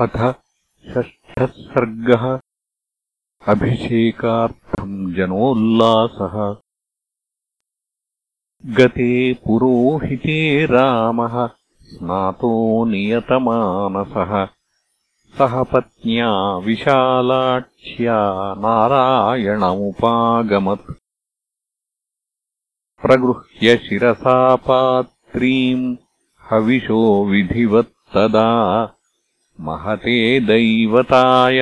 अथ षष्ठः सर्गः अभिषेकार्थम् जनोल्लासः। गते पुरोहिते रामः स्नातो नियतमानसः। सह पत्न्या विशालाक्ष्या नारायणमुपागमत्। प्रगृह्य शिरसा पात्रीम् हविषो विधिवत्तदा महते दैवतायाज्यम्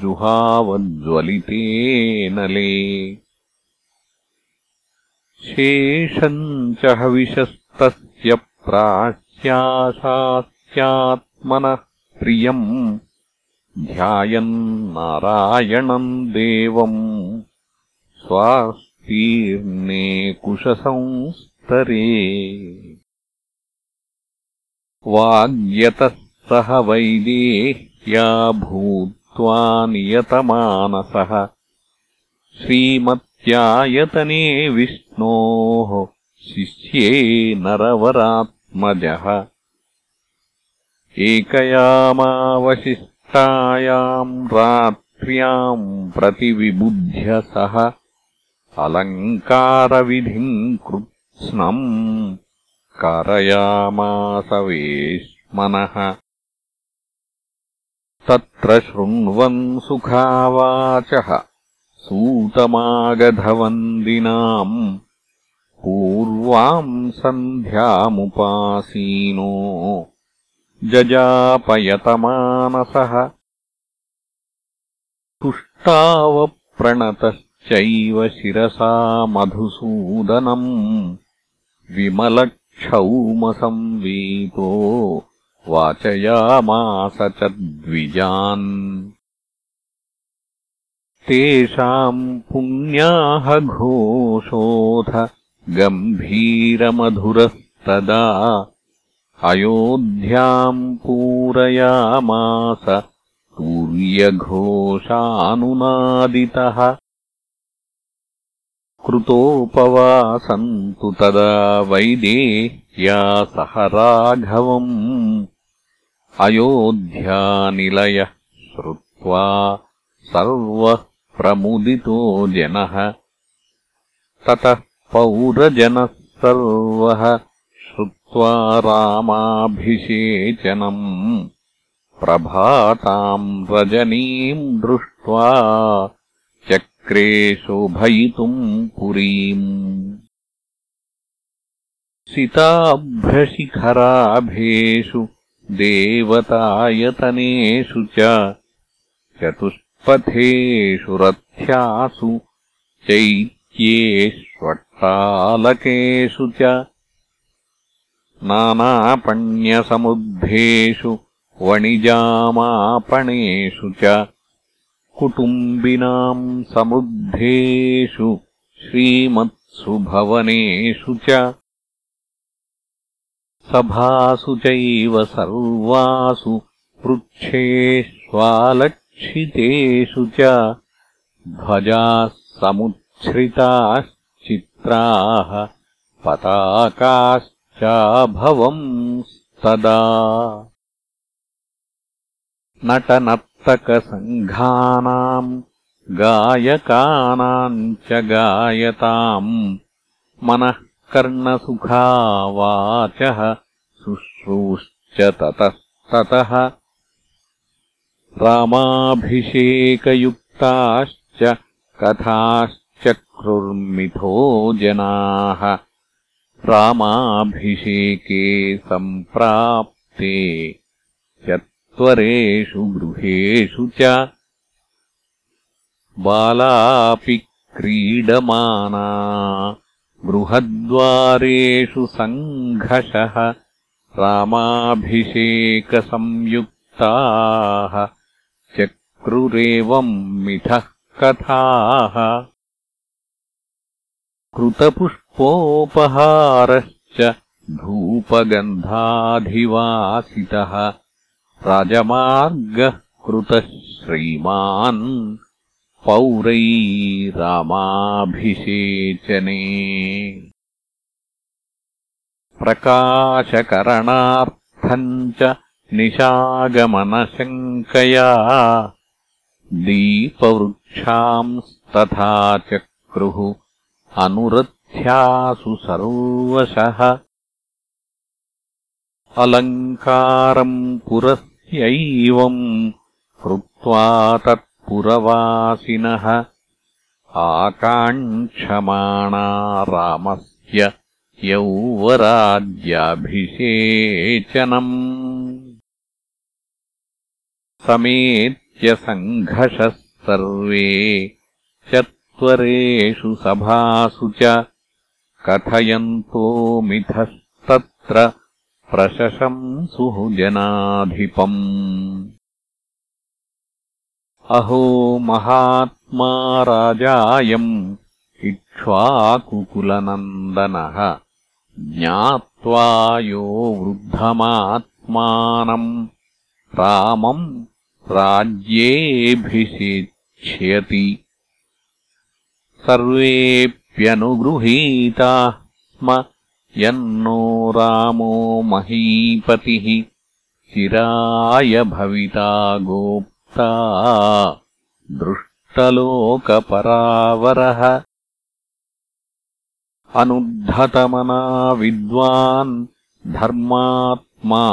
जुहावज्ज्वलिते नले शेषम् च हविषस्तस्य प्राश्याशास्यात्मनः प्रियम् ध्यायन्नारायणम् देवम् स्वास्तीर्णे कुशसंस्तरे वाग्यतः सह वैदेह्या भूत्वा नियतमानसः। श्रीमत्यायतने विष्णोः शिष्ये नरवरात्मजः। एकयामावशिष्टायाम् रात्र्याम् प्रतिविबुध्य सः। अलङ्कारविधिम् कृत्स्नम् कारयामासवेश्मनः तत्र शृण्वन् सुखावाचः सूतमागधवन्दिनाम्। पूर्वाम् सन्ध्यामुपासीनो जजापयतमानसः। तुष्टावप्रणतश्चैव शिरसा मधुसूदनम्। विमल क्षौमसंवीतो वाचयामास च द्विजान्। तेषाम् पुण्याः घोषोऽथ गम्भीरमधुरस्तदा। अयोध्याम् पूरयामास तूर्यघोषानुनादितः कृतोपवासन्तु तदा वैदेह्या सह राघवम्। अयोध्यानिलयः श्रुत्वा सर्वः प्रमुदितो जनः। ततः पौरजनः सर्वः श्रुत्वा रामाभिषेचनम्। प्रभाताम् रजनीम् दृष्ट्वा चक्रे शोभयितुम् पुरीम्। सिताभ्रशिखराभेषु देवतायतनेषु च चतुष्पथेषु रथ्यासु चैत्येष्वट्टालकेषु च। नानापण्यसमुद्धेषु वणिजामापणेषु च कुटुम्बिनाम् समुद्धेषु श्रीमत्सु भवनेषु च सभासु चैव सर्वासु पृच्छेष्वालक्षितेषु च ध्वजाः समुच्छ्रिताश्चित्राः पताकाश्चाभवंस्तदा। नटनत् पुस्तकसङ्घानाम् गायकानाम् च गायताम्। मनः कर्णसुखावाचः शुश्रूश्च ततस्ततः रामाभिषेकयुक्ताश्च कथाश्चक्रुर्मिथो जनाः। रामाभिषेके सम्प्राप्ते त्वरेषु गृहेषु च बालापि क्रीडमाना गृहद्वारेषु सङ्घषः रामाभिषेकसंयुक्ताः चक्रुरेवम् मिथः कथाः कृतपुष्पोपहारश्च धूपगन्धाधिवासितः राजमार्गः कृतः श्रीमान् पौरै रामाभिषेचने प्रकाशकरणार्थम् च निशागमनशङ्कया दीपवृक्षांस्तथा चक्रुः अनुरथ्यासु सर्वशः। अलङ्कारम् पुरस्यैवम् कृत्वा तत्पुरवासिनः आकाङ्क्षमाणा रामस्य यौवराज्याभिषेचनम्। समेत्य सङ्घषः सर्वे चत्वरेषु सभासु च कथयन्तो मिथस्तत्र प्रशशंसुः जनाधिपम्। अहो महात्मा राजायम् इक्ष्वाकुकुलनन्दनः ज्ञात्वा यो वृद्धमात्मानम्। रामम् राज्येऽभिषिक्ष्यति सर्वेऽप्यनुगृहीताः स्म यन्नो रामो महीपतिः चिराय भविता गोप्ता दृष्टलोकपरावरः अनुद्धतमना विद्वान् धर्मात्मा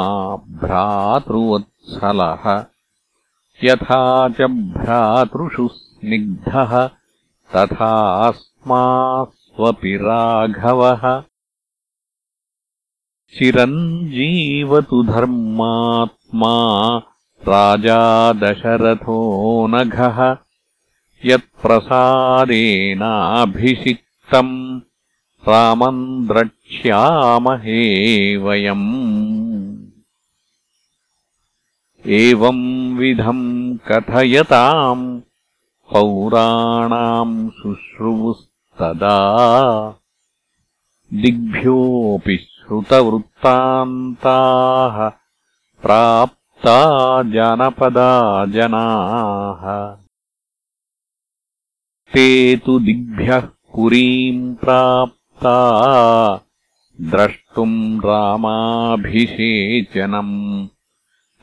भ्रातृवत्सलः यथा च भ्रातृषु स्निग्धः तथास्मास्वपि राघवः चिरञ्जीवतु धर्मात्मा राजा दशरथो नघः यत्प्रसादेनाभिषिक्तम् रामम् द्रक्ष्यामहे वयम्। एवम् विधम् कथयताम् पौराणाम् शुश्रुवुस्तदा दिग्भ्योऽपि श्रुतवृत्तान्ताः प्राप्ता जनपदा जनाः। ते तु दिग्भ्यः पुरीम् प्राप्ता द्रष्टुम् रामाभिषेचनम्।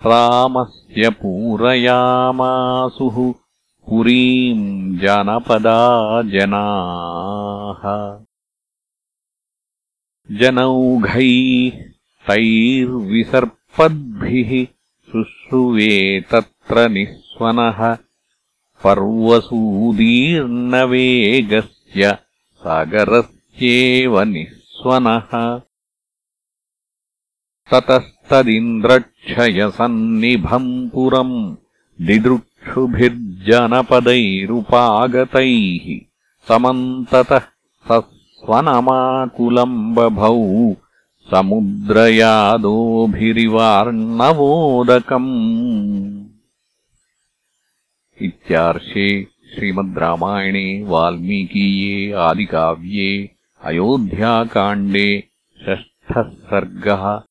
रामस्य पूरयामासुः पुरीम् जनपदा जनाः जनौघैः तैर्विसर्पद्भिः शुश्रुवे तत्र निःस्वनः पर्वसूदीर्णवेगस्य सागरस्येव निःस्वनः ततस्तदिन्द्रक्षयसन्निभम् पुरम् दिदृक्षुभिर्जनपदैरुपागतैः समन्ततः स्वनमाकुलम् बभौ समुद्रयादोभिरिवार्णवोदकम्। इत्यार्षे श्रीमद् रामायणे वाल्मीकीये आदिकाव्ये अयोध्याकाण्डे षष्ठः सर्गः